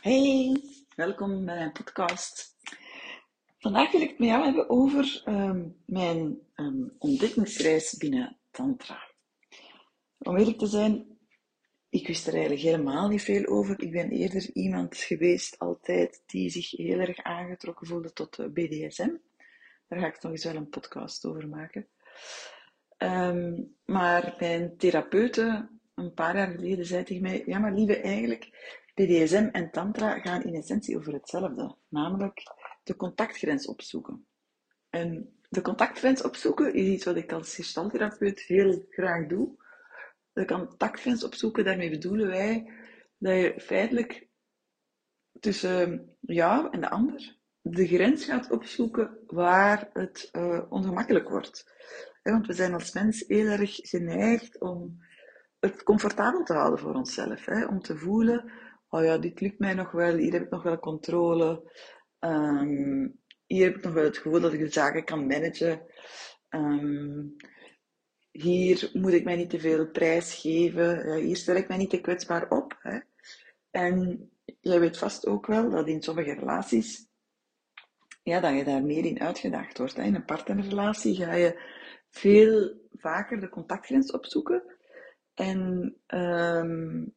Hey, welkom bij mijn podcast. Vandaag wil ik het met jou hebben over ehm, mijn ehm, ontdekkingsreis binnen Tantra. Om eerlijk te zijn, ik wist er eigenlijk helemaal niet veel over. Ik ben eerder iemand geweest altijd die zich heel erg aangetrokken voelde tot BDSM. Daar ga ik nog eens wel een podcast over maken. Ehm, maar mijn therapeute een paar jaar geleden zei tegen mij: Ja, maar lieve, eigenlijk BDSM en Tantra gaan in essentie over hetzelfde, namelijk de contactgrens opzoeken. En de contactgrens opzoeken is iets wat ik als gestaltherapeut heel graag doe. De contactgrens opzoeken, daarmee bedoelen wij dat je feitelijk tussen jou en de ander de grens gaat opzoeken waar het uh, ongemakkelijk wordt. Want we zijn als mens heel erg geneigd om het comfortabel te houden voor onszelf. Om te voelen oh ja, dit lukt mij nog wel, hier heb ik nog wel controle. Ehm, hier heb ik nog wel het gevoel dat ik de zaken kan managen. Ehm, hier moet ik mij niet te veel prijs geven. hier stel ik mij niet te kwetsbaar op. Hè. En jij weet vast ook wel dat in sommige relaties, ja, dat je daar meer in uitgedaagd wordt. In een partnerrelatie ga je veel vaker de contactgrens opzoeken. En um,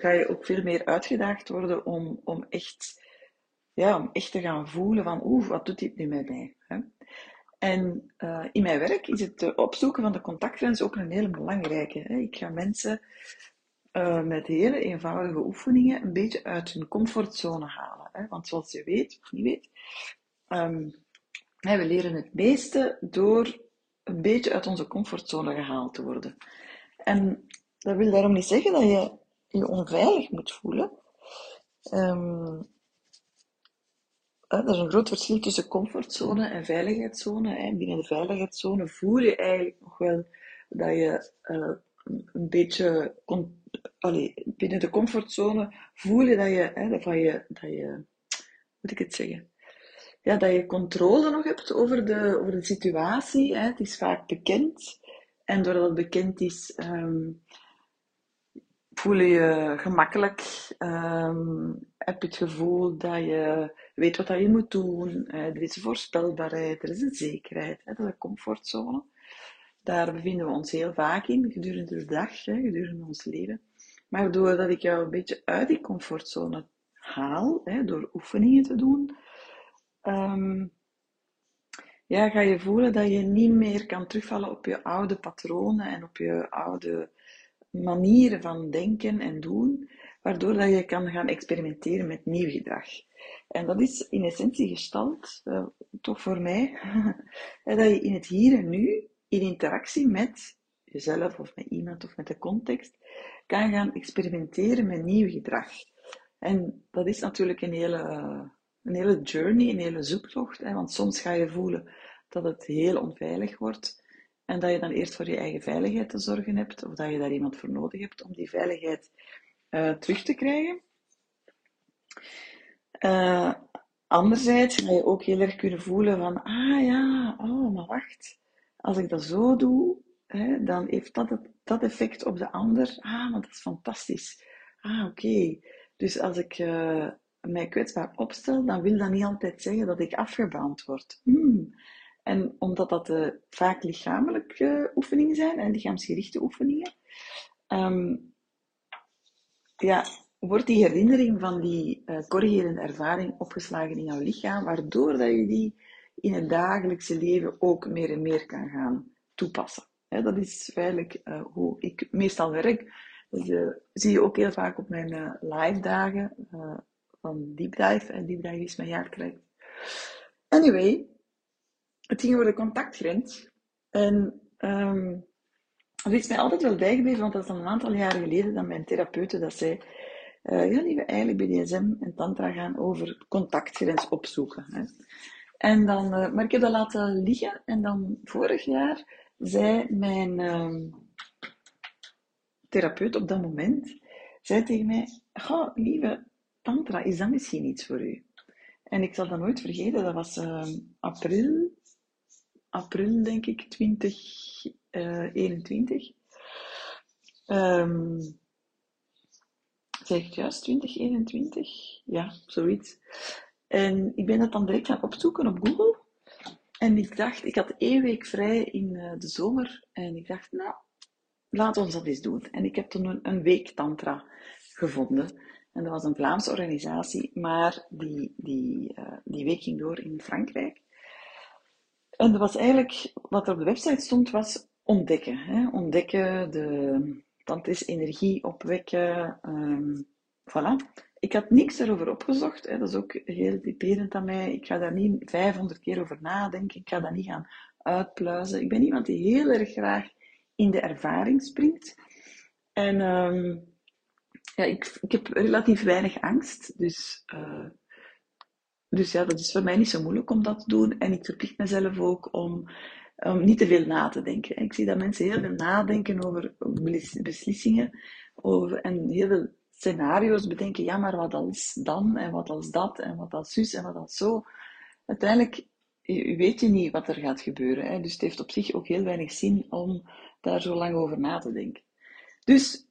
ga je ook veel meer uitgedaagd worden om, om, echt, ja, om echt te gaan voelen van oeh, wat doet dit nu met mij? Hè? En uh, in mijn werk is het opzoeken van de contactgrens ook een hele belangrijke. Hè? Ik ga mensen uh, met hele eenvoudige oefeningen een beetje uit hun comfortzone halen. Hè? Want zoals je weet, of niet weet, um, we leren het meeste door een beetje uit onze comfortzone gehaald te worden. En dat wil daarom niet zeggen dat je je onveilig moet voelen. Um, er is een groot verschil tussen comfortzone en veiligheidszone. Binnen de veiligheidszone voel je eigenlijk nog wel dat je uh, een beetje. Allee, binnen de comfortzone voel je dat je, dat je, dat je. Moet ik het zeggen? Ja, dat je controle nog hebt over de, over de situatie. Het is vaak bekend. En doordat het bekend is, um, voel je je gemakkelijk. Um, heb je het gevoel dat je weet wat je moet doen. Uh, er is voorspelbaarheid, er is een zekerheid. Hè, dat is een comfortzone. Daar bevinden we ons heel vaak in, gedurende de dag, hè, gedurende ons leven. Maar doordat ik jou een beetje uit die comfortzone haal, hè, door oefeningen te doen, um, ja, ga je voelen dat je niet meer kan terugvallen op je oude patronen en op je oude manieren van denken en doen, waardoor dat je kan gaan experimenteren met nieuw gedrag. En dat is in essentie gestald, uh, toch voor mij, dat je in het hier en nu, in interactie met jezelf of met iemand of met de context, kan gaan experimenteren met nieuw gedrag. En dat is natuurlijk een hele, een hele journey, een hele zoektocht, hè, want soms ga je voelen dat het heel onveilig wordt. En dat je dan eerst voor je eigen veiligheid te zorgen hebt, of dat je daar iemand voor nodig hebt om die veiligheid uh, terug te krijgen. Uh, anderzijds ga je ook heel erg kunnen voelen van, ah ja, oh, maar wacht, als ik dat zo doe, hè, dan heeft dat dat effect op de ander. Ah, maar dat is fantastisch. Ah, oké. Dus als ik uh, mij kwetsbaar opstel, dan wil dat niet altijd zeggen dat ik afgebrand word. Hmm. En omdat dat uh, vaak lichamelijke oefeningen zijn, en lichaamsgerichte oefeningen, um, ja, wordt die herinnering van die uh, corrigerende ervaring opgeslagen in jouw lichaam, waardoor dat je die in het dagelijkse leven ook meer en meer kan gaan toepassen. Dat is feitelijk hoe ik meestal werk. Dat zie je ook heel vaak op mijn live dagen van Deep Dive. En Deep Dive is mijn jaartraject. Anyway, het ging over de contactgrens. En dat is mij altijd wel bijgebleven, want dat is al een aantal jaren geleden dat mijn therapeute dat zei. Uh, ja, die we eigenlijk bij DSM en Tantra gaan over contactgrens opzoeken. Hè. En dan, uh, maar ik heb dat laten liggen. En dan vorig jaar zei mijn uh, therapeut op dat moment, zei tegen mij, Goh, lieve Tantra, is dat misschien iets voor u? En ik zal dat nooit vergeten, dat was ehm, april april, denk ik, 2021. Um, ehm, zeg ik juist, 2021? Ja, zoiets. En ik ben dat dan direct gaan opzoeken op Google. En ik dacht, ik had één week vrij in eh, de zomer. En ik dacht, nou, laat ons dat eens doen. En ik heb toen een, een week tantra gevonden. En dat was een Vlaamse organisatie, maar die, die, uh, die week ging door in Frankrijk. En dat was eigenlijk, wat er op de website stond, was ontdekken. Hè? Ontdekken, de tantrische energie opwekken. Um, voilà. Ik had niks erover opgezocht. Hè? Dat is ook heel typerend aan mij. Ik ga daar niet 500 keer over nadenken. Ik ga dat niet gaan uitpluizen. Ik ben iemand die heel erg graag in de ervaring springt. En um, ja, ik, ik heb relatief weinig angst. Dus, uh, dus ja, dat is voor mij niet zo moeilijk om dat te doen. En ik verplicht mezelf ook om niet te veel na te denken. Ik zie dat mensen heel veel nadenken over beslissingen over, en heel veel scenario's bedenken. Ja, maar wat als dan en wat als dat en wat als zus en wat als zo. Uiteindelijk weet je niet wat er gaat gebeuren. Hè? Dus het heeft op zich ook heel weinig zin om daar zo lang over na te denken. Dus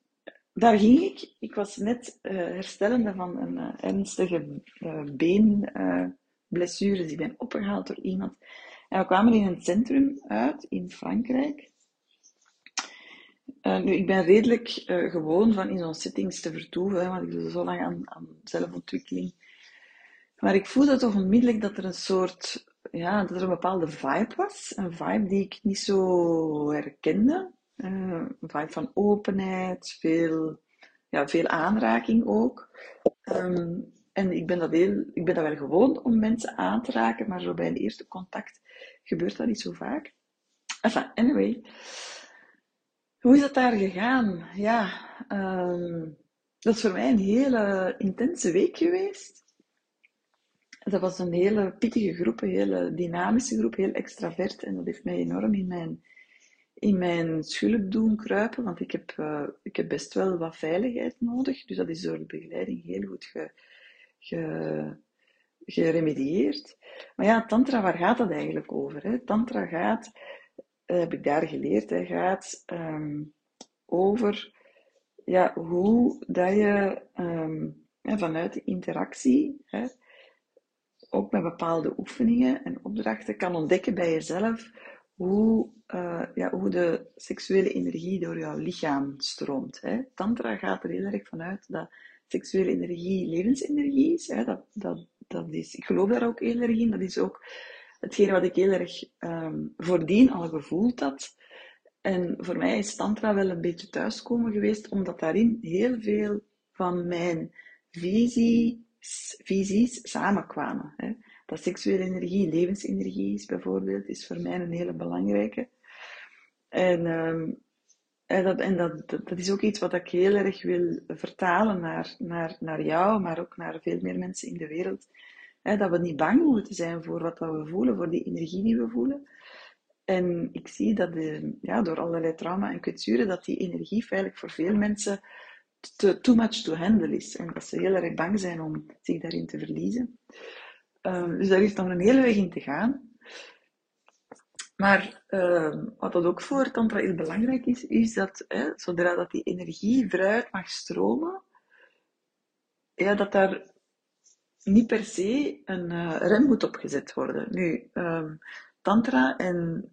daar ging ik. Ik was net uh, herstellende van een uh, ernstige uh, beenblessure. dus ik ben opgehaald door iemand. En we kwamen in een centrum uit in Frankrijk. nu, ik ben redelijk gewoon van in zo'n settings te vertoeven, want ik doe zo lang aan, aan zelfontwikkeling. Maar ik voelde toch onmiddellijk dat er een soort, ja, dat er een bepaalde vibe was. Een vibe die ik niet zo herkende. Een vibe van openheid, veel, ja, veel aanraking ook. Um, en ik ben, dat heel, ik ben dat wel gewoon om mensen aan te raken, maar zo bij een eerste contact gebeurt dat niet zo vaak. Enfin, anyway. Hoe is dat daar gegaan? Ja, um, dat is voor mij een hele intense week geweest. Dat was een hele pittige groep, een hele dynamische groep, heel extravert. En dat heeft mij enorm in mijn in mijn schulp doen kruipen, want ik heb, uh, ik heb best wel wat veiligheid nodig. Dus dat is door de begeleiding heel goed ge, ge, geremedieerd. Maar ja, tantra, waar gaat dat eigenlijk over? Hè? Tantra gaat, uh, heb ik daar geleerd, hè, gaat um, over ja, hoe dat je ja, vanuit de interactie, hè, ook met bepaalde oefeningen en opdrachten, kan ontdekken bij jezelf hoe, uh, ja, hoe de seksuele energie door jouw lichaam stroomt. Hè. Tantra gaat er heel erg vanuit dat seksuele energie levensenergie is. Hè. Dat, dat, dat is. Ik geloof daar ook heel erg in. Dat is ook hetgene wat ik heel erg um, voordien al gevoeld had. En voor mij is Tantra wel een beetje thuiskomen geweest, omdat daarin heel veel van mijn visie, visies samenkwamen. Hè dat seksuele energie, levensenergie is bijvoorbeeld, is voor mij een hele belangrijke. En, um, en, dat, en dat, dat, is ook iets wat ik heel erg wil vertalen naar, naar, naar jou, maar ook naar veel meer mensen in de wereld. dat we niet bang moeten zijn voor wat we voelen, voor die energie die we voelen. En ik zie dat ja, door allerlei trauma en kwetsuren, dat die energie feitelijk voor veel mensen too much to handle is. En dat ze heel erg bang zijn om zich daarin te verliezen. Um, dus daar is dan een hele weg in te gaan. Maar uh, wat dat ook voor Tantra heel belangrijk is, is dat hè, zodra dat die energie vooruit mag stromen, ja, dat daar niet per se een uh, rem moet opgezet worden. Nu, um, Tantra en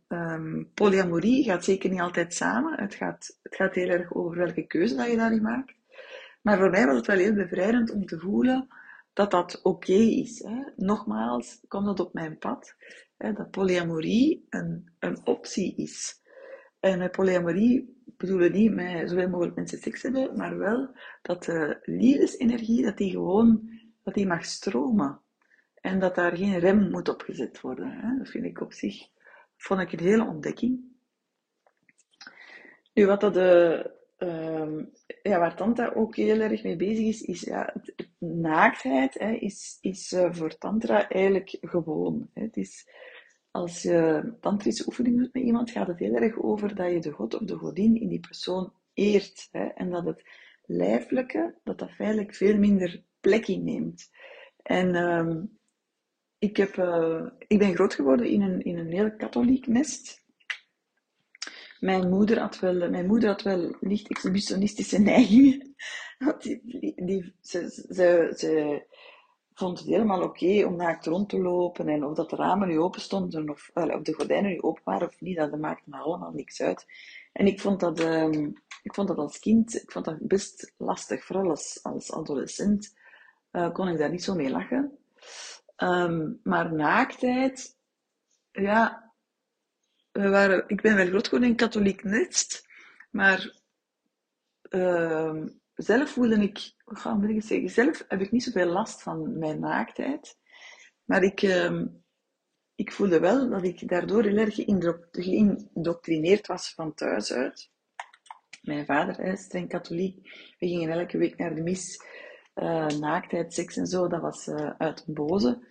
polyamorie gaat zeker niet altijd samen. Het gaat, het gaat heel erg over welke keuze dat je daarin maakt. Maar voor mij was het wel heel bevrijdend om te voelen dat dat oké is. Hè. Nogmaals, komt dat op mijn pad, hè, dat polyamorie een, een optie is. En met polyamorie bedoelen niet met zoveel mogelijk mensen seks hebben, maar wel dat de liefdesenergie, dat die gewoon, dat die mag stromen. En dat daar geen rem moet opgezet worden. Hè. Dat vind ik op zich, vond ik een hele ontdekking. Nu, wat dat de, uh, ja, waar Tantra ook heel erg mee bezig is, is ja, naaktheid hè, is, is uh, voor Tantra eigenlijk gewoon. Hè. Het is, als je tantrische oefening doet met iemand, gaat het heel erg over dat je de god of de godin in die persoon eert. Hè, en dat het lijfelijke, dat dat feitelijk veel minder plek inneemt. En uh, ik, heb, uh, ik ben groot geworden in een, in een heel katholiek nest. Mijn moeder had wel, mijn moeder had wel licht exhibitionistische neigingen. Die, die, ze, ze, ze vond het helemaal oké om naakt rond te lopen. En of dat de ramen nu open stonden of, de gordijnen nu open waren of niet, dat maakte me allemaal niks uit. En ik vond dat, um, ik vond dat als kind ik vond dat best lastig, vooral als, als adolescent uh, kon ik daar niet zo mee lachen. Um, maar naaktheid, ja, ik ben wel groot geworden in katholiek nest, maar uh, zelf voelde ik, hoe moet ik zeggen, zelf heb ik niet zoveel last van mijn naaktheid. Maar ik, uh, ik voelde wel dat ik daardoor heel erg geïndoctrineerd was van thuis uit. Mijn vader is streng katholiek. We gingen elke week naar de mis. Uh, naaktheid, seks en zo, dat was uh, uit het boze.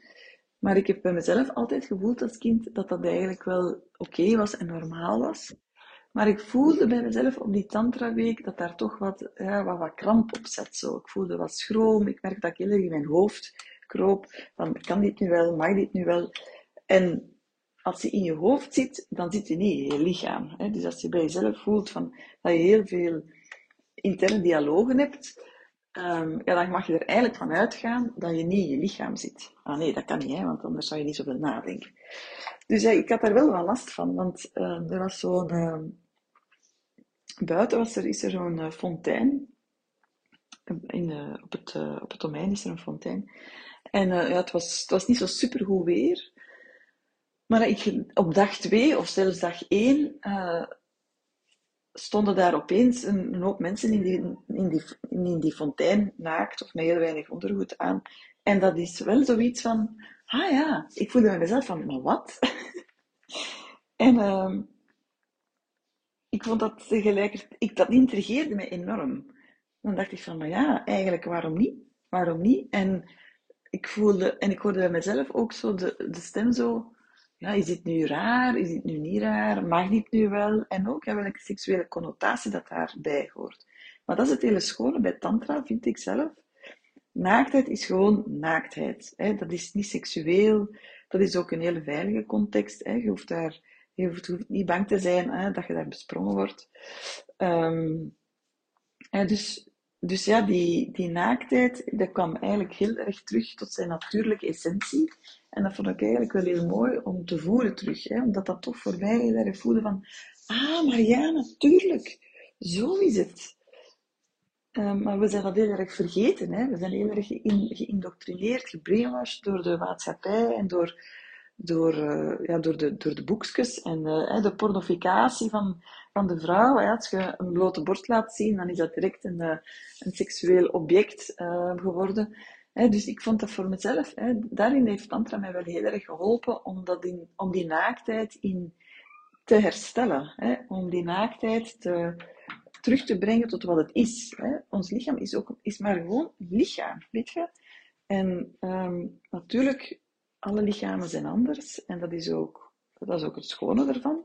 Maar ik heb bij mezelf altijd gevoeld als kind dat dat eigenlijk wel oké was en normaal was. Maar ik voelde bij mezelf op die tantra-week dat daar toch wat, ja, wat, wat kramp op zat. Zo. Ik voelde wat schroom. Ik merkte dat ik heel erg in mijn hoofd kroop. Van, kan dit nu wel? Mag dit nu wel? En als je in je hoofd zit, dan zit je niet in je lichaam. Hè? Dus als je bij jezelf voelt van, dat je heel veel interne dialogen hebt, um, ja, dan mag je er eigenlijk van uitgaan dat je niet in je lichaam zit. Ah nee, dat kan niet, hè, want anders zou je niet zoveel nadenken. Dus ja, ik had daar wel wat last van, want uh, er was zo'n... Uh, buiten was er, is er zo'n uh, fontein. In, op, het, op het domein is er een fontein. En ja, het, was, het was niet zo supergoed weer. Maar ik, op dag twee of zelfs dag één stonden daar opeens een, hoop mensen in die, in, die, in die fontein naakt of met heel weinig ondergoed aan. En dat is wel zoiets van, ah ja, ik voelde mezelf van, maar wat? en uh, ik vond dat tegelijkertijd, ik, dat intrigeerde me enorm. Dan dacht ik van, maar ja, eigenlijk waarom niet? Waarom niet? En ik voelde, en ik hoorde bij mezelf ook zo de, de stem zo, ja, is dit nu raar? Is dit nu niet raar? Mag dit nu wel? En ook ja, welke seksuele connotatie dat daarbij hoort. Maar dat is het hele schone bij tantra, vind ik zelf. Naaktheid is gewoon naaktheid. Hè. Dat is niet seksueel. Dat is ook een hele veilige context. Hè. Je, hoeft daar, je hoeft niet bang te zijn hè, dat je daar besprongen wordt. Um, dus, dus ja, die, die naaktheid, dat kwam eigenlijk heel erg terug tot zijn natuurlijke essentie. En dat vond ik eigenlijk wel heel mooi om te voelen terug. Hè? Omdat dat toch voor mij heel erg voelde van... Ah, maar ja, natuurlijk. Zo is het. Um, maar we zijn dat heel erg vergeten. Hè? We zijn heel erg geïndoctrineerd, gebrainwashed door de maatschappij en door, door, uh, ja, door, de, door de boekjes en uh, de pornificatie van, van de vrouw. Hè? Als je een blote borst laat zien, dan is dat direct een, uh, een seksueel object geworden dus ik vond dat voor mezelf, daarin heeft Tantra mij wel heel erg geholpen om, dat in, om die naaktheid in te herstellen. om die naaktheid te, terug te brengen tot wat het is. Ons lichaam is, ook, is maar gewoon lichaam, weet je. En ehm, natuurlijk, alle lichamen zijn anders en dat is ook, dat is ook het schone ervan.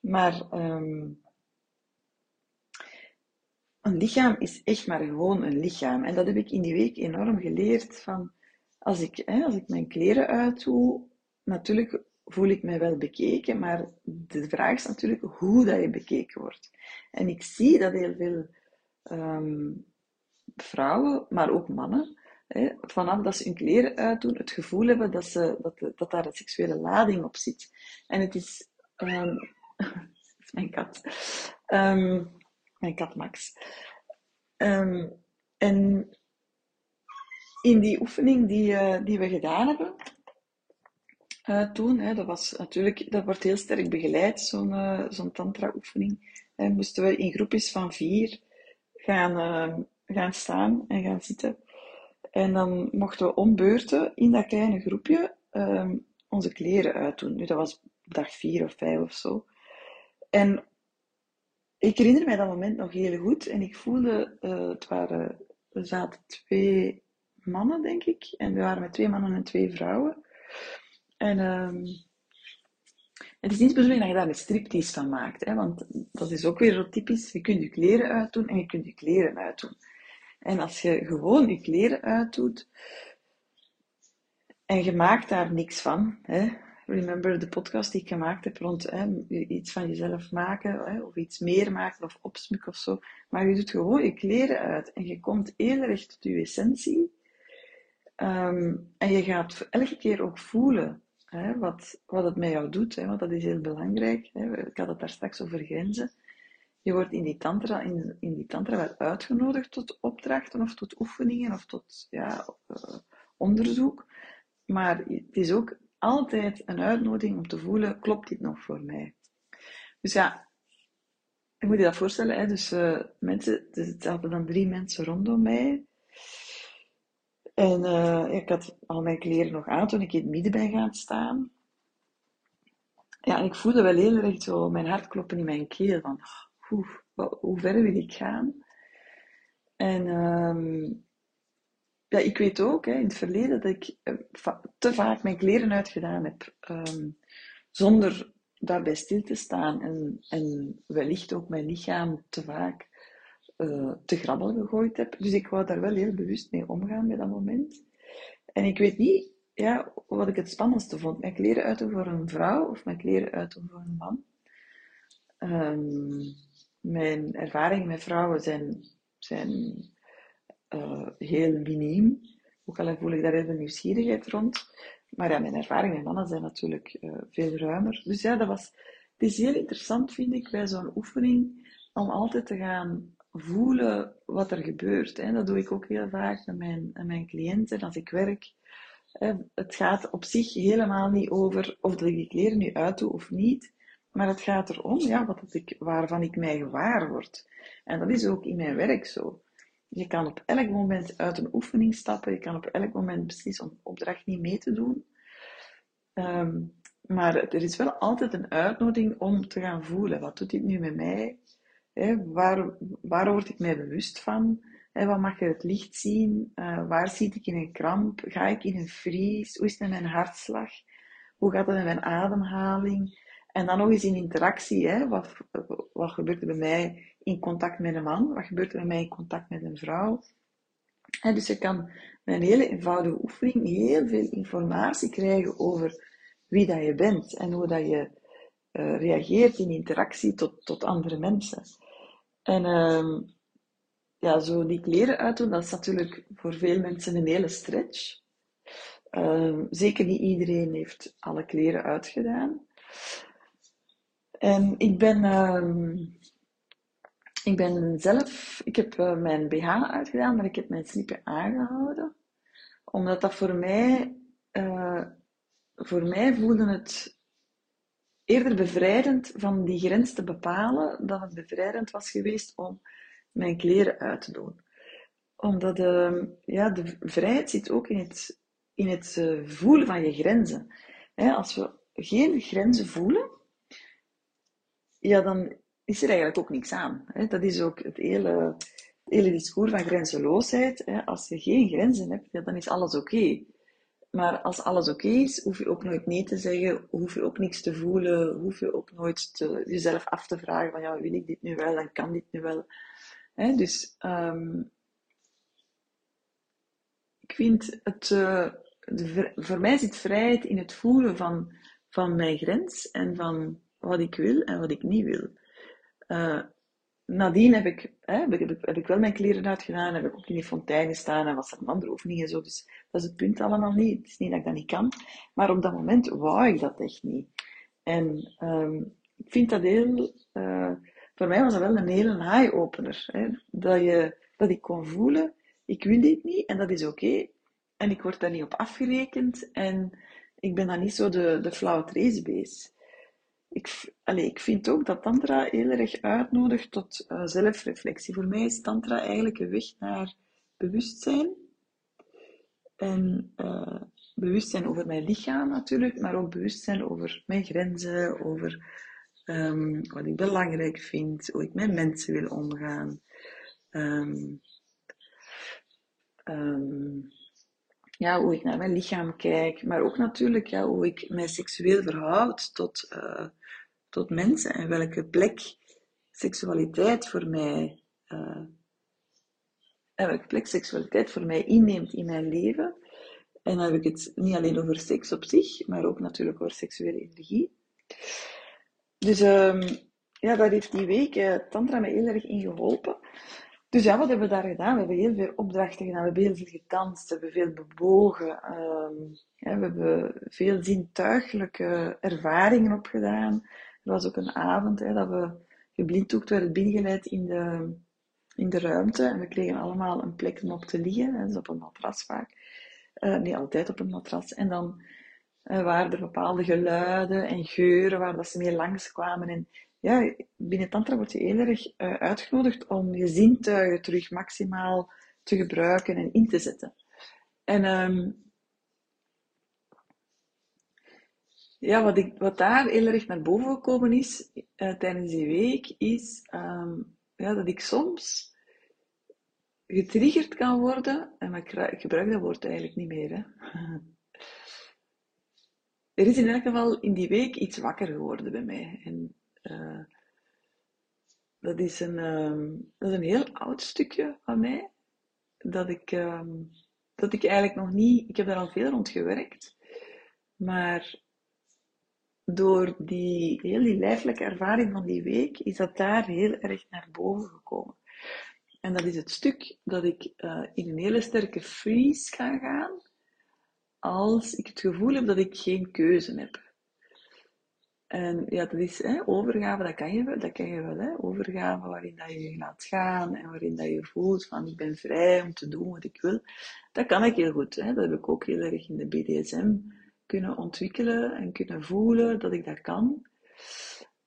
Maar ehm, een lichaam is echt maar gewoon een lichaam. En dat heb ik in die week enorm geleerd van, als ik, hè, als ik mijn kleren uitdoe, natuurlijk voel ik mij wel bekeken, maar de vraag is natuurlijk hoe dat je bekeken wordt. En ik zie dat heel veel um, vrouwen, maar ook mannen, hè, vanaf dat ze hun kleren uitdoen, het gevoel hebben dat, ze, dat, dat daar een seksuele lading op zit. En het is... Um, mijn kat. Um, mijn kat Max. Um, en in die oefening die, uh, die we gedaan hebben uh, toen, hè, dat was natuurlijk, dat wordt heel sterk begeleid, zo'n uh, zo'n tantra-oefening. moesten we in groepjes van vier gaan, ehm, gaan staan en gaan zitten. En dan mochten we om beurten in dat kleine groepje um, onze kleren uitdoen. Nu, dat was dag vier of vijf of zo. En ik herinner mij dat moment nog heel goed en ik voelde, uh, het waren, er zaten twee mannen, denk ik, en we waren met twee mannen en twee vrouwen. En um, het is niet de dat je daar een striptease van maakt, hè, want dat is ook weer zo typisch. Je kunt je kleren uitdoen en je kunt je kleren uitdoen. En als je gewoon je kleren uitdoet en je maakt daar niks van, hè, remember de podcast die ik gemaakt heb rond hè, iets van jezelf maken, hè, of iets meer maken, of opsmukken of zo. Maar je doet gewoon je kleren uit en je komt heel erg tot je essentie. Ehm, en je gaat elke keer ook voelen hè, wat, wat het met jou doet, hè, want dat is heel belangrijk. Hè. Ik had het daar straks over grenzen. Je wordt in die tantra, in, in die tantra wel uitgenodigd tot opdrachten of tot oefeningen of tot ja, uh, onderzoek. Maar het is ook altijd een uitnodiging om te voelen, klopt dit nog voor mij? Dus ja, je moet je dat voorstellen, hè? dus uh, mensen, dus het zaten dan drie mensen rondom mij. En uh, ik had al mijn kleren nog aan toen ik in het midden ben gaan staan. Ja, ik voelde wel heel erg zo mijn hart kloppen in mijn keel. Van, hoe, hoe ver wil ik gaan? En um, ja, ik weet ook hè, in het verleden dat ik eh, te vaak mijn kleren uitgedaan heb. Um, zonder daarbij stil te staan. En, en wellicht ook mijn lichaam te vaak uh, te grabbel gegooid heb. Dus ik wou daar wel heel bewust mee omgaan bij dat moment. En ik weet niet ja, wat ik het spannendste vond. Mijn kleren uiten voor een vrouw of mijn kleren uiten voor een man. Um, mijn ervaringen met vrouwen zijn, zijn uh, heel miniem. Ook al voel ik daar veel nieuwsgierigheid rond. Maar ja, mijn ervaringen met mannen zijn natuurlijk uh, veel ruimer. Dus ja, dat was, het is heel interessant, vind ik, bij zo'n oefening, om altijd te gaan voelen wat er gebeurt. Hè. Dat doe ik ook heel vaak met mijn, met mijn cliënten als ik werk. Het gaat op zich helemaal niet over of dat ik die kleren nu uitdoe of niet. Maar het gaat erom ja, wat ik, waarvan ik mij gewaar word. En dat is ook in mijn werk zo. Je kan op elk moment uit een oefening stappen. Je kan op elk moment beslissen om opdracht niet mee te doen. Um, maar er is wel altijd een uitnodiging om te gaan voelen. Wat doet dit nu met mij? Waar, waar word ik mij bewust van? Wat mag je het licht zien? Uh, waar zit ik in een kramp? Ga ik in een vries? Hoe is met mijn hartslag? Hoe gaat het met mijn ademhaling? En dan nog eens in interactie. Wat, wat gebeurt er bij mij in contact met een man? Wat gebeurt er bij mij in contact met een vrouw? En dus je kan met een hele eenvoudige oefening heel veel informatie krijgen over wie dat je bent en hoe dat je uh, reageert in interactie tot, tot andere mensen. En uh, ja, zo die kleren uitdoen, dat is natuurlijk voor veel mensen een hele stretch. Uh, zeker niet iedereen heeft alle kleren uitgedaan. En ik ben, uh, ik ben zelf, ik heb uh, mijn BH uitgedaan, maar ik heb mijn slipje aangehouden. Omdat dat voor mij, uh, voor mij voelde het eerder bevrijdend van die grens te bepalen, dan het bevrijdend was geweest om mijn kleren uit te doen. Omdat ehm, ja, de vrijheid zit ook in het, in het eh, voelen van je grenzen. als we geen grenzen voelen, ja, dan is er eigenlijk ook niks aan. Dat is ook het hele, het hele discours van grenzeloosheid. Als je geen grenzen hebt, dan is alles oké. Maar als alles oké is, hoef je ook nooit nee te zeggen, hoef je ook niks te voelen, hoef je ook nooit te, jezelf af te vragen van ja, wil ik dit nu wel en kan dit nu wel. Dus um, ik vind het, uh, de, voor mij zit vrijheid in het voelen van, van mijn grens en van wat ik wil en wat ik niet wil. Uh, nadien heb ik, hè, heb, ik, heb ik wel mijn kleren uitgedaan, heb ik ook in die fontein gestaan en was er een andere oefening en zo. Dus dat is het punt allemaal niet. Het is niet dat ik dat niet kan. Maar op dat moment wou ik dat echt niet. En um, ik vind dat heel... Uh, voor mij was dat wel een hele eye-opener. Dat, je, dat ik kon voelen, ik wil dit niet en dat is oké. En ik word daar niet op afgerekend. En ik ben dan niet zo de, de flauwe tracebeest ik, allez, ik vind ook dat Tantra heel erg uitnodigt tot uh, zelfreflectie. Voor mij is Tantra eigenlijk een weg naar bewustzijn. En uh, bewustzijn over mijn lichaam natuurlijk, maar ook bewustzijn over mijn grenzen, over um, wat ik belangrijk vind, hoe ik met mensen wil omgaan. Um, um, ja, hoe ik naar mijn lichaam kijk, maar ook natuurlijk ja, hoe ik mij seksueel verhoud tot, uh, tot mensen en welke plek seksualiteit voor mij, uh, en welke plek seksualiteit voor mij inneemt in mijn leven. En dan heb ik het niet alleen over seks op zich, maar ook natuurlijk over seksuele energie. Dus um, ja, daar heeft die week uh, Tantra me heel erg in geholpen. Dus ja, wat hebben we daar gedaan? We hebben heel veel opdrachten gedaan, we hebben heel veel gedanst, we hebben veel bewogen. Ja, we hebben veel zintuigelijke ervaringen opgedaan. Er was ook een avond hè, dat we geblinddoekt werden binnengeleid in de, in de ruimte. En we kregen allemaal een plek om op te liggen, hè, dus op een matras vaak. Uh, niet altijd op een matras. En dan uh, waren er bepaalde geluiden en geuren waar dat ze mee langskwamen. En ja, binnen Tantra word je heel erg uh, uitgenodigd om je zintuigen terug maximaal te gebruiken en in te zetten. En um, ja, wat, ik, wat daar heel erg naar boven gekomen is uh, tijdens die week, is um, ja, dat ik soms getriggerd kan worden, en ik, ik gebruik dat woord eigenlijk niet meer. Hè. er is in elk geval in die week iets wakker geworden bij mij. En uh, dat, is een, um, dat is een heel oud stukje van mij. Dat ik, um, dat ik eigenlijk nog niet... Ik heb daar al veel rond gewerkt. Maar door die, heel die lijfelijke ervaring van die week, is dat daar heel erg naar boven gekomen. En dat is het stuk dat ik uh, in een hele sterke freeze ga gaan, als ik het gevoel heb dat ik geen keuze heb. En ja, dat is hè, overgave, dat kan je wel, dat kan je wel hè? overgave waarin dat je je laat gaan en waarin dat je voelt van ik ben vrij om te doen wat ik wil. Dat kan ik heel goed. Hè? Dat heb ik ook heel erg in de BDSM kunnen ontwikkelen en kunnen voelen dat ik dat kan.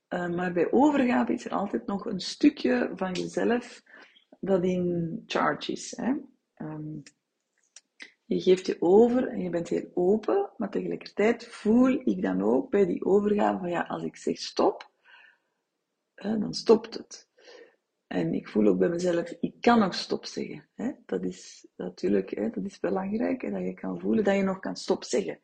Uh, maar bij overgave is er altijd nog een stukje van jezelf dat in charge is. Hè? Um, je geeft je over en je bent heel open, maar tegelijkertijd voel ik dan ook bij die overgave van ja, als ik zeg stop, hè, dan stopt het. En ik voel ook bij mezelf, ik kan nog stop zeggen. Hè? Dat is natuurlijk hè, dat is belangrijk, hè, dat je kan voelen dat je nog kan stop zeggen.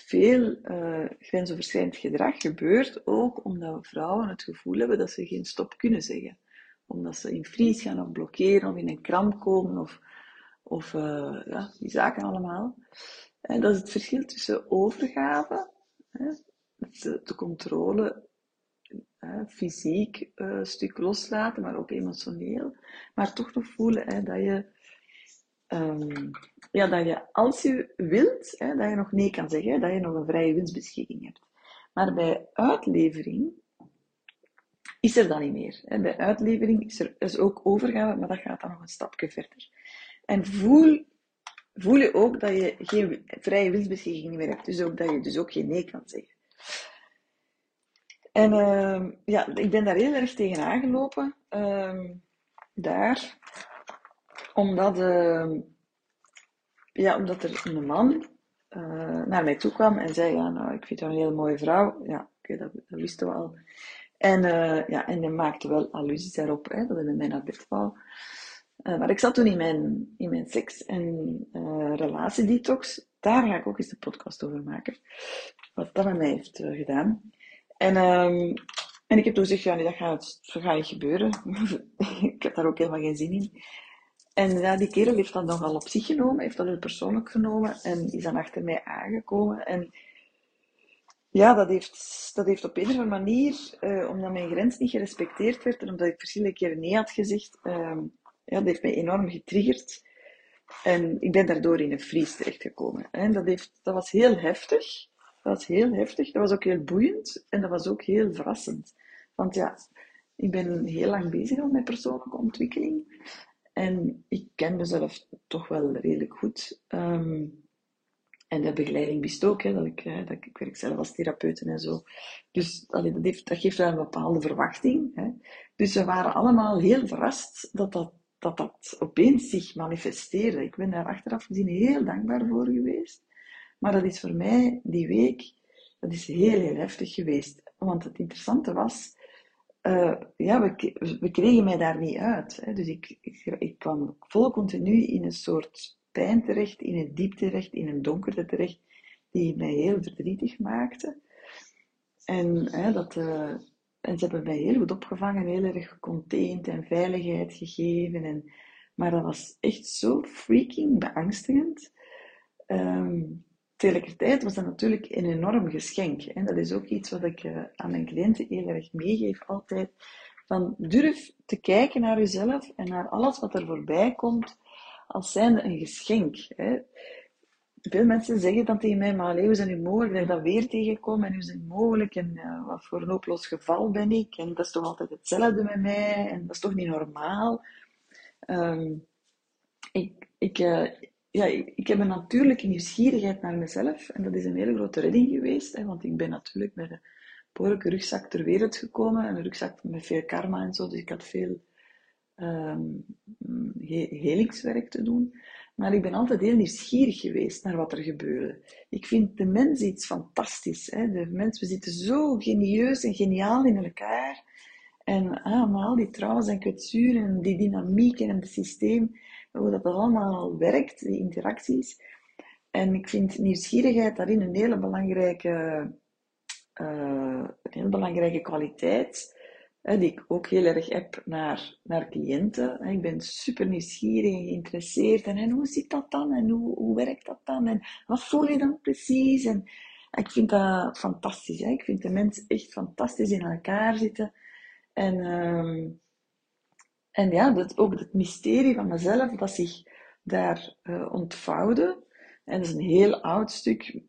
Veel uh, grensoverschrijdend gedrag gebeurt ook omdat vrouwen het gevoel hebben dat ze geen stop kunnen zeggen. Omdat ze in vries gaan of blokkeren of in een kramp komen of of uh, ja, die zaken allemaal. En dat is het verschil tussen overgave, hè, de, de controle, hè, fysiek uh, stuk loslaten, maar ook emotioneel. Maar toch nog voelen hè, dat je, um, ja, dat je als je wilt, hè, dat je nog nee kan zeggen, dat je nog een vrije winstbeschikking hebt. Maar bij uitlevering is er dan niet meer. Hè. Bij uitlevering is er is ook overgave, maar dat gaat dan nog een stapje verder. En voel, voel je ook dat je geen vrije wilsbeschikking meer hebt. Dus ook dat je dus ook geen nee kan zeggen. En uh, ja, ik ben daar heel erg tegen aangelopen. Uh, daar. Omdat, uh, ja, omdat er een man uh, naar mij toe kwam en zei, ja, nou, ik vind jou een hele mooie vrouw. Ja, dat, wisten we al. En, uh, ja, en hij maakte wel allusies daarop, hè, dat hij mij naar bed. Uh, maar ik zat toen in mijn, in mijn seks- en relatiedetox. Daar ga ik ook eens de podcast over maken. Wat dat met mij heeft gedaan. En, um, en ik heb toen gezegd, ja, nee, dat gaat, dat gaat niet gebeuren. ik heb daar ook helemaal geen zin in. En ja, die kerel heeft dat nogal op zich genomen, heeft dat heel persoonlijk genomen en is dan achter mij aangekomen. En ja, dat heeft, dat heeft op een of andere manier, uh, omdat mijn grens niet gerespecteerd werd en omdat ik verschillende keren nee had gezegd, uh, ja, dat heeft mij enorm getriggerd. En ik ben daardoor in een vries terechtgekomen. En dat, heeft, dat was heel heftig. Dat was heel heftig. Dat was ook heel boeiend. En dat was ook heel verrassend. Want ja, ik ben heel lang bezig met persoonlijke ontwikkeling. En ik ken mezelf toch wel redelijk goed. Um, en de begeleiding wist ook, hè, dat, ik, hè, dat ik werk zelf als therapeut en zo. Dus allee, dat, heeft, dat geeft wel een bepaalde verwachting. Hè. Dus we waren allemaal heel verrast dat dat dat dat opeens zich manifesteerde. Ik ben daar achteraf gezien heel dankbaar voor geweest. Maar dat is voor mij die week, dat is heel, heel heftig geweest. Want het interessante was, uh, ja, we, we, kregen mij daar niet uit. Hè. Dus ik, ik, ik, kwam vol continu in een soort pijn terecht, in een diepte terecht, in een donkerte terecht, die mij heel verdrietig maakte. En hè, dat, uh, en ze hebben mij heel goed opgevangen, heel erg gecontained en veiligheid gegeven. En, maar dat was echt zo freaking beangstigend. Um, tegelijkertijd was dat natuurlijk een enorm geschenk. En dat is ook iets wat ik uh, aan mijn cliënten heel erg meegeef altijd. Van durf te kijken naar jezelf en naar alles wat er voorbij komt als zijnde een geschenk. Veel mensen zeggen dan tegen mij, maar hoe het nu mogelijk dat ik dat weer tegenkom en hoe het mogelijk en uh, wat voor een hopeloos geval ben ik en dat is toch altijd hetzelfde met mij en dat is toch niet normaal. Um, ik, ik, uh, ja, ik heb een natuurlijke nieuwsgierigheid naar mezelf en dat is een hele grote redding geweest, hè, want ik ben natuurlijk met een behoorlijke rugzak ter wereld gekomen, een rugzak met veel karma en zo, dus ik had veel um, helingswerk te doen. Maar ik ben altijd heel nieuwsgierig geweest naar wat er gebeurde. Ik vind de mens iets fantastisch. Hè? De mens, we zitten zo genieus en geniaal in elkaar. En ah, al die trouwens en kwetsuren en die dynamiek en het systeem, hoe dat allemaal werkt, die interacties. En ik vind nieuwsgierigheid daarin een hele belangrijke, uh, een hele belangrijke kwaliteit die ik ook heel erg heb naar, naar cliënten. Ik ben super nieuwsgierig en geïnteresseerd. En, en hoe zit dat dan? En hoe, hoe werkt dat dan? En wat voel je dan precies? En ik vind dat fantastisch. Hè? Ik vind de mens echt fantastisch in elkaar zitten. En, uh, en ja, dat, ook het mysterie van mezelf dat zich daar uh, ontvouwde. En dat is een heel oud stuk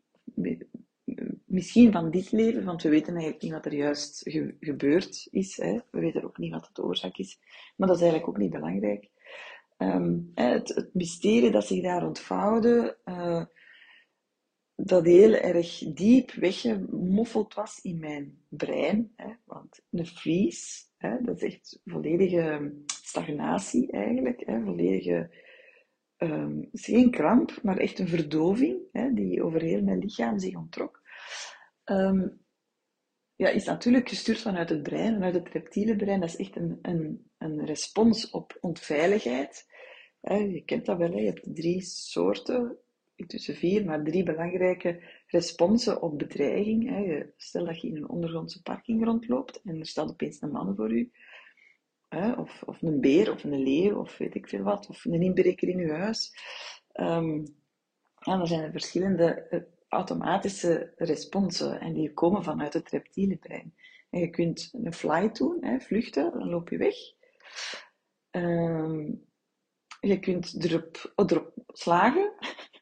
misschien van dit leven, want we weten eigenlijk niet wat er juist gebeurd is. Hè. We weten ook niet wat de oorzaak is. Maar dat is eigenlijk ook niet belangrijk. Um, het, het, mysterie dat zich daar ontvouwde, uh, dat heel erg diep weggemoffeld was in mijn brein. Hè. Want een freeze, hè, dat is echt volledige stagnatie eigenlijk. Hè, volledige, um, geen kramp, maar echt een verdoving hè, die over heel mijn lichaam zich ontrok. Um, ja, is natuurlijk gestuurd vanuit het brein, vanuit het reptiele brein. Dat is echt een, een, een respons op onveiligheid. je kent dat wel, je hebt drie soorten, tussen vier, maar drie belangrijke responsen op bedreiging. Stel dat je in een ondergrondse parking rondloopt en er staat opeens een man voor u. Of, of een beer, of een leeuw, of weet ik veel wat, of een inbreker in uw huis. Um, ja, er zijn verschillende eh, automatische responsen en die komen vanuit het reptiele brein. En je kunt een flight doen, hè, vluchten, dan loop je weg. Um, je kunt erop, erop slagen,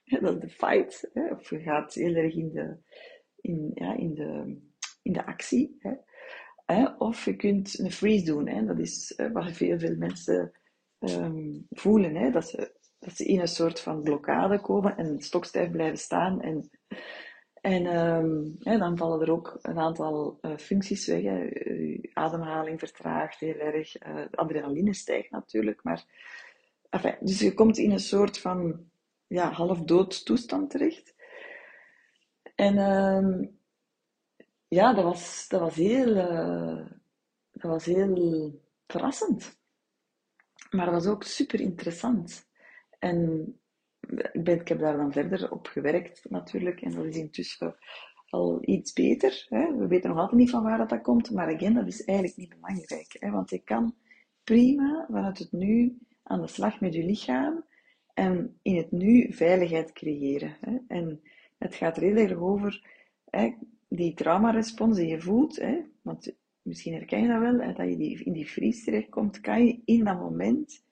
dat is de fight, hè, of je gaat heel erg in de, in, ja, in de, in de actie. Hè. Of je kunt een freeze doen, hè, dat is wat veel, veel mensen um, voelen, hè, dat ze dat ze in een soort van blokkade komen en stokstijf blijven staan. En, en um, dan vallen er ook een aantal uh, functies weg. Hè. Ademhaling vertraagt heel erg. Uh, adrenaline stijgt natuurlijk. Maar, enfin, dus je komt in een soort van ja, half-dood toestand terecht. En um, ja, dat was, dat was heel, uh, dat was heel verrassend. Maar dat was ook super interessant. En ik, ben, ik heb daar dan verder op gewerkt natuurlijk. En dat is intussen al iets beter. Hè. We weten nog altijd niet van waar dat, dat komt. Maar again, dat is eigenlijk niet belangrijk. Hè. Want je kan prima vanuit het nu aan de slag met je lichaam. En in het nu veiligheid creëren. Hè. En het gaat er heel erg over hè, die traumarespons die je voelt. Hè. Want misschien herken je dat wel, hè, dat je die, in die vries terechtkomt. Kan je in dat moment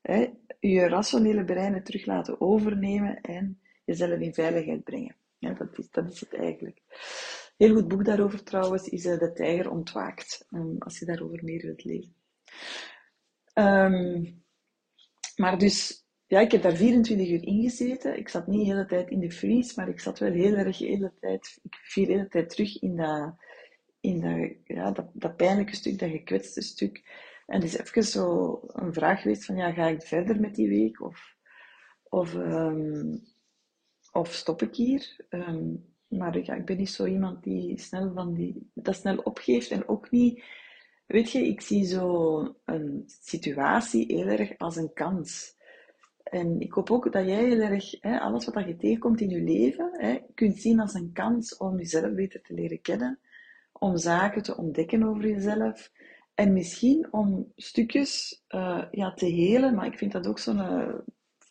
hè, je rationele brein terug laten overnemen en jezelf in veiligheid brengen. Dat, is, dat is het eigenlijk. Heel goed boek daarover trouwens is uh, De Tijger Ontwaakt, um, als je daarover meer wilt lezen. Um, maar dus, ja, ik heb daar 24 uur in gezeten. Ik zat niet de hele tijd in de freeze, maar ik zat wel heel erg de hele tijd, ik viel de hele tijd terug in dat, in dat, ja, dat, pijnlijke stuk, dat gekwetste stuk. En het is even zo een vraag geweest van, ja, ga ik verder met die week? Of, of, um, of stop ik hier? Um, maar ja, ik ben niet zo iemand die snel van die, dat snel opgeeft en ook niet... Weet je, ik zie zo een situatie heel erg als een kans. En ik hoop ook dat jij heel erg, hè, alles wat je tegenkomt in je leven, hè, kunt zien als een kans om jezelf beter te leren kennen, om zaken te ontdekken over jezelf, en misschien om stukjes uh, ja, te helen, maar ik vind dat ook zo'n uh,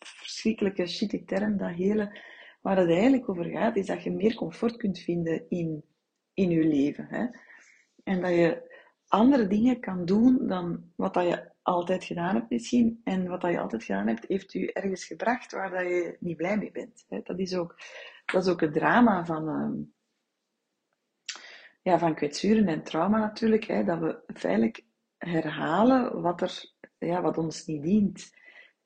verschrikkelijke shitty term, dat helen, waar het eigenlijk over gaat, is dat je meer comfort kunt vinden in, in je leven. Hè? En dat je andere dingen kan doen dan wat dat je altijd gedaan hebt misschien. En wat dat je altijd gedaan hebt, heeft je ergens gebracht waar dat je niet blij mee bent. Dat, is ook, dat is ook het drama van, uh, ja, van kwetsuren en trauma natuurlijk. Dat we feitelijk herhalen wat, er, ja, wat ons niet dient.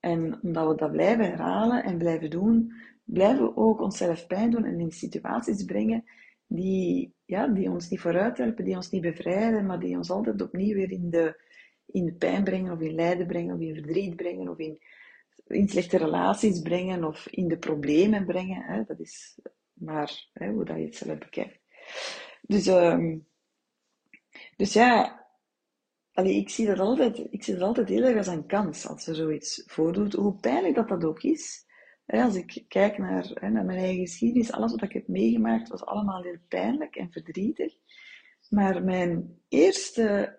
En omdat we dat blijven herhalen en blijven doen, blijven we ook onszelf pijn doen en in situaties brengen die, ja, die ons niet vooruit helpen, die ons niet bevrijden, maar die ons altijd opnieuw weer in de, in pijn brengen, of in lijden brengen, of in verdriet brengen, of in, in slechte relaties brengen, of in de problemen brengen. Hè. Dat is maar hè, hoe dat je het zelf bekijkt. Dus, um, dus ja, allee, ik, zie dat altijd, ik zie dat altijd heel erg als een kans als er zoiets voordoet, hoe pijnlijk dat dat ook is. Als ik kijk naar, naar mijn eigen geschiedenis, alles wat ik heb meegemaakt was allemaal heel pijnlijk en verdrietig. Maar mijn eerste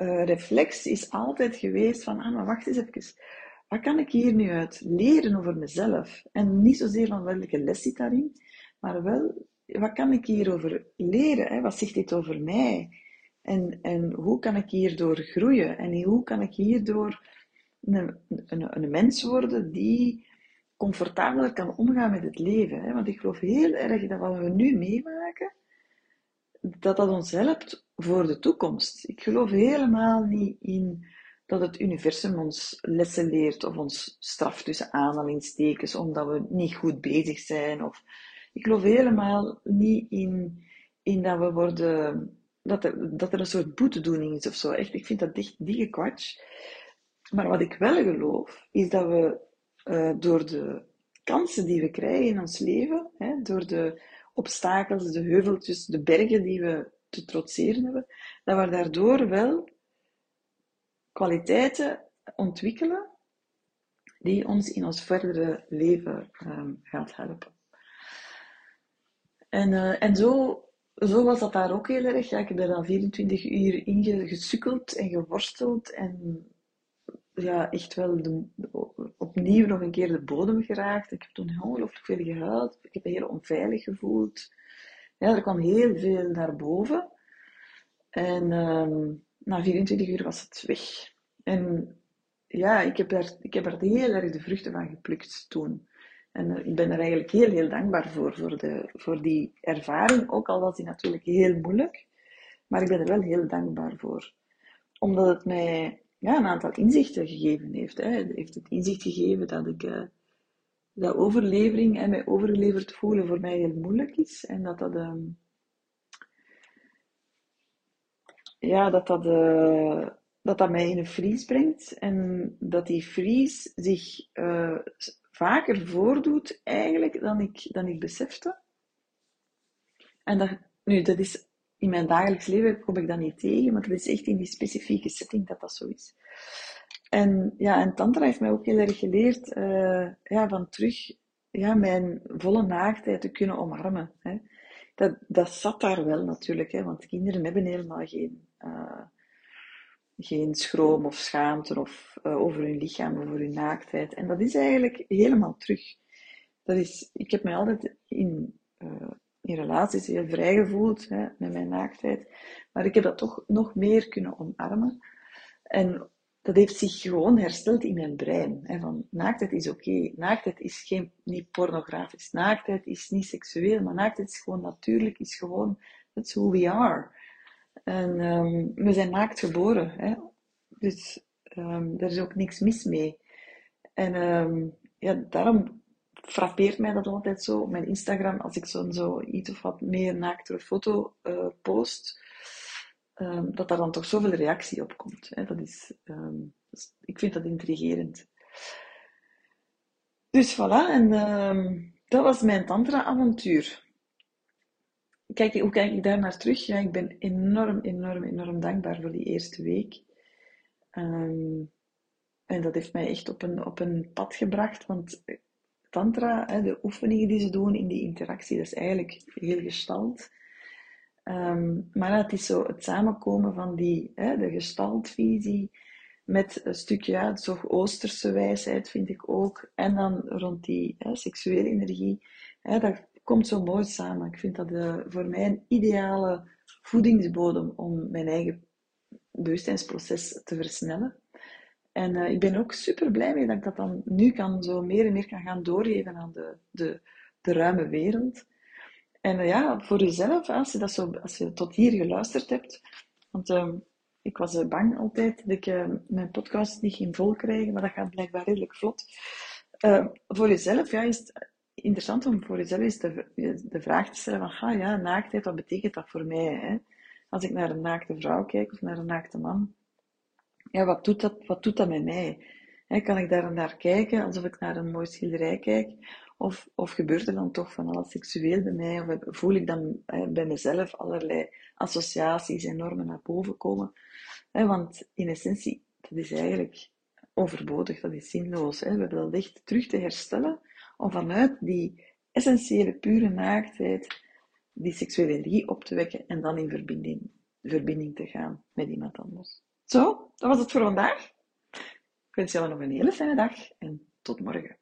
uh, reflex is altijd geweest van, ah, maar wacht eens even. Wat kan ik hier nu uit leren over mezelf? En niet zozeer van welke les zit daarin, maar wel, wat kan ik hierover leren? Hè? Wat zegt dit over mij? En, en hoe kan ik hierdoor groeien? En hoe kan ik hierdoor een, een, een mens worden die comfortabeler kan omgaan met het leven. Hè? Want ik geloof heel erg dat wat we nu meemaken, dat dat ons helpt voor de toekomst. Ik geloof helemaal niet in dat het universum ons lessen leert of ons straft tussen aanhalingstekens omdat we niet goed bezig zijn. Of... Ik geloof helemaal niet in, in dat we worden, dat er, dat er een soort boetedoening is of zo. Echt, ik vind dat echt dikke kwats. Maar wat ik wel geloof, is dat we uh, door de kansen die we krijgen in ons leven, hè, door de obstakels, de heuveltjes, de bergen die we te trotseren hebben, dat we daardoor wel kwaliteiten ontwikkelen die ons in ons verdere leven um, gaat helpen. En, uh, en zo, zo was dat daar ook heel erg. Ja, ik heb er dan 24 uur in gesukkeld en geworsteld en ja, echt wel de, opnieuw nog een keer de bodem geraakt. Ik heb toen ongelooflijk veel gehuild. Ik heb me heel onveilig gevoeld. Ja, er kwam heel veel naar boven. En um, na 24 uur was het weg. En ja, ik heb, daar, ik heb er heel erg de vruchten van geplukt toen. En uh, ik ben er eigenlijk heel, heel dankbaar voor, voor, de, voor die ervaring. Ook al was die natuurlijk heel moeilijk. Maar ik ben er wel heel dankbaar voor. Omdat het mij ja, een aantal inzichten gegeven heeft. Hè. heeft het inzicht gegeven dat ik uh, dat overlevering en mij overgeleverd voelen voor mij heel moeilijk is. En dat dat, uh, ja, dat, dat, uh, dat dat mij in een vries brengt. En dat die vries zich uh, vaker voordoet eigenlijk dan ik, dan ik besefte. En dat, nu, dat is in mijn dagelijks leven kom ik dat niet tegen, maar het is echt in die specifieke setting dat dat zo is. En ja, en Tantra heeft mij ook heel erg geleerd uh, ja, van terug ja, mijn volle naaktheid te kunnen omarmen. Hè. Dat, dat zat daar wel natuurlijk, hè, want kinderen hebben helemaal geen, uh, geen schroom of schaamte of, uh, over hun lichaam, over hun naaktheid. En dat is eigenlijk helemaal terug. Dat is, ik heb mij altijd in in relaties heel vrij gevoeld hè, met mijn naaktheid. Maar ik heb dat toch nog meer kunnen omarmen. En dat heeft zich gewoon hersteld in mijn brein. Hè, van naaktheid is oké. Naaktheid is geen, niet pornografisch. Naaktheid is niet seksueel. Maar naaktheid is gewoon natuurlijk. Is gewoon, that's who we are. En um, we zijn naakt geboren. Hè. Dus um, er is ook niks mis mee. En um, ja, daarom frappeert mij dat altijd zo op mijn Instagram, als ik zo'n zo iets of wat meer naaktere foto uh, post, um, dat daar dan toch zoveel reactie op komt. Hè. Dat is, um, ik vind dat intrigerend. Dus voilà, en um, dat was mijn tantra-avontuur. Kijk, hoe kijk ik daar naar terug? Ja, ik ben enorm, enorm, enorm dankbaar voor die eerste week. En dat heeft mij echt op een, op een pad gebracht, want tantra, de oefeningen die ze doen in die interactie, dat is eigenlijk heel gestald. Um, maar het is zo het samenkomen van die, hè, de gestaltvisie met een stukje ja, oosterse wijsheid, vind ik ook. En dan rond die hè, seksuele energie dat komt zo mooi samen. Ik vind dat uh, voor mij een ideale voedingsbodem om mijn eigen bewustzijnsproces te versnellen. En uh, ik ben ook super blij mee dat ik dat dan nu kan zo meer en meer kan gaan doorgeven aan de, de, de ruime wereld. En uh, ja, voor jezelf, als je, dat zo, als je tot hier geluisterd hebt, want uh, ik was uh, bang altijd dat ik mijn podcast niet ging volkrijgen, maar dat gaat blijkbaar redelijk vlot. voor jezelf ja, is het interessant om voor jezelf eens de, de vraag te stellen van, ja, naaktheid, wat betekent dat voor mij? Hè? Als ik naar een naakte vrouw kijk of naar een naakte man, ja, wat doet dat, wat doet dat met mij? Kan ik daar naar kijken alsof ik naar een mooi schilderij kijk? Of, of gebeurt er dan toch van alles seksueel bij mij? Of voel ik dan bij mezelf allerlei associaties en normen naar boven komen? want in essentie, dat is eigenlijk overbodig, dat is zinloos. We hebben dat echt terug te herstellen om vanuit die essentiële, pure naaktheid die seksuele energie op te wekken en dan in verbinding, verbinding te gaan met iemand anders. Zo, dat was het voor vandaag. Ik wens jullie nog een hele fijne dag en tot morgen.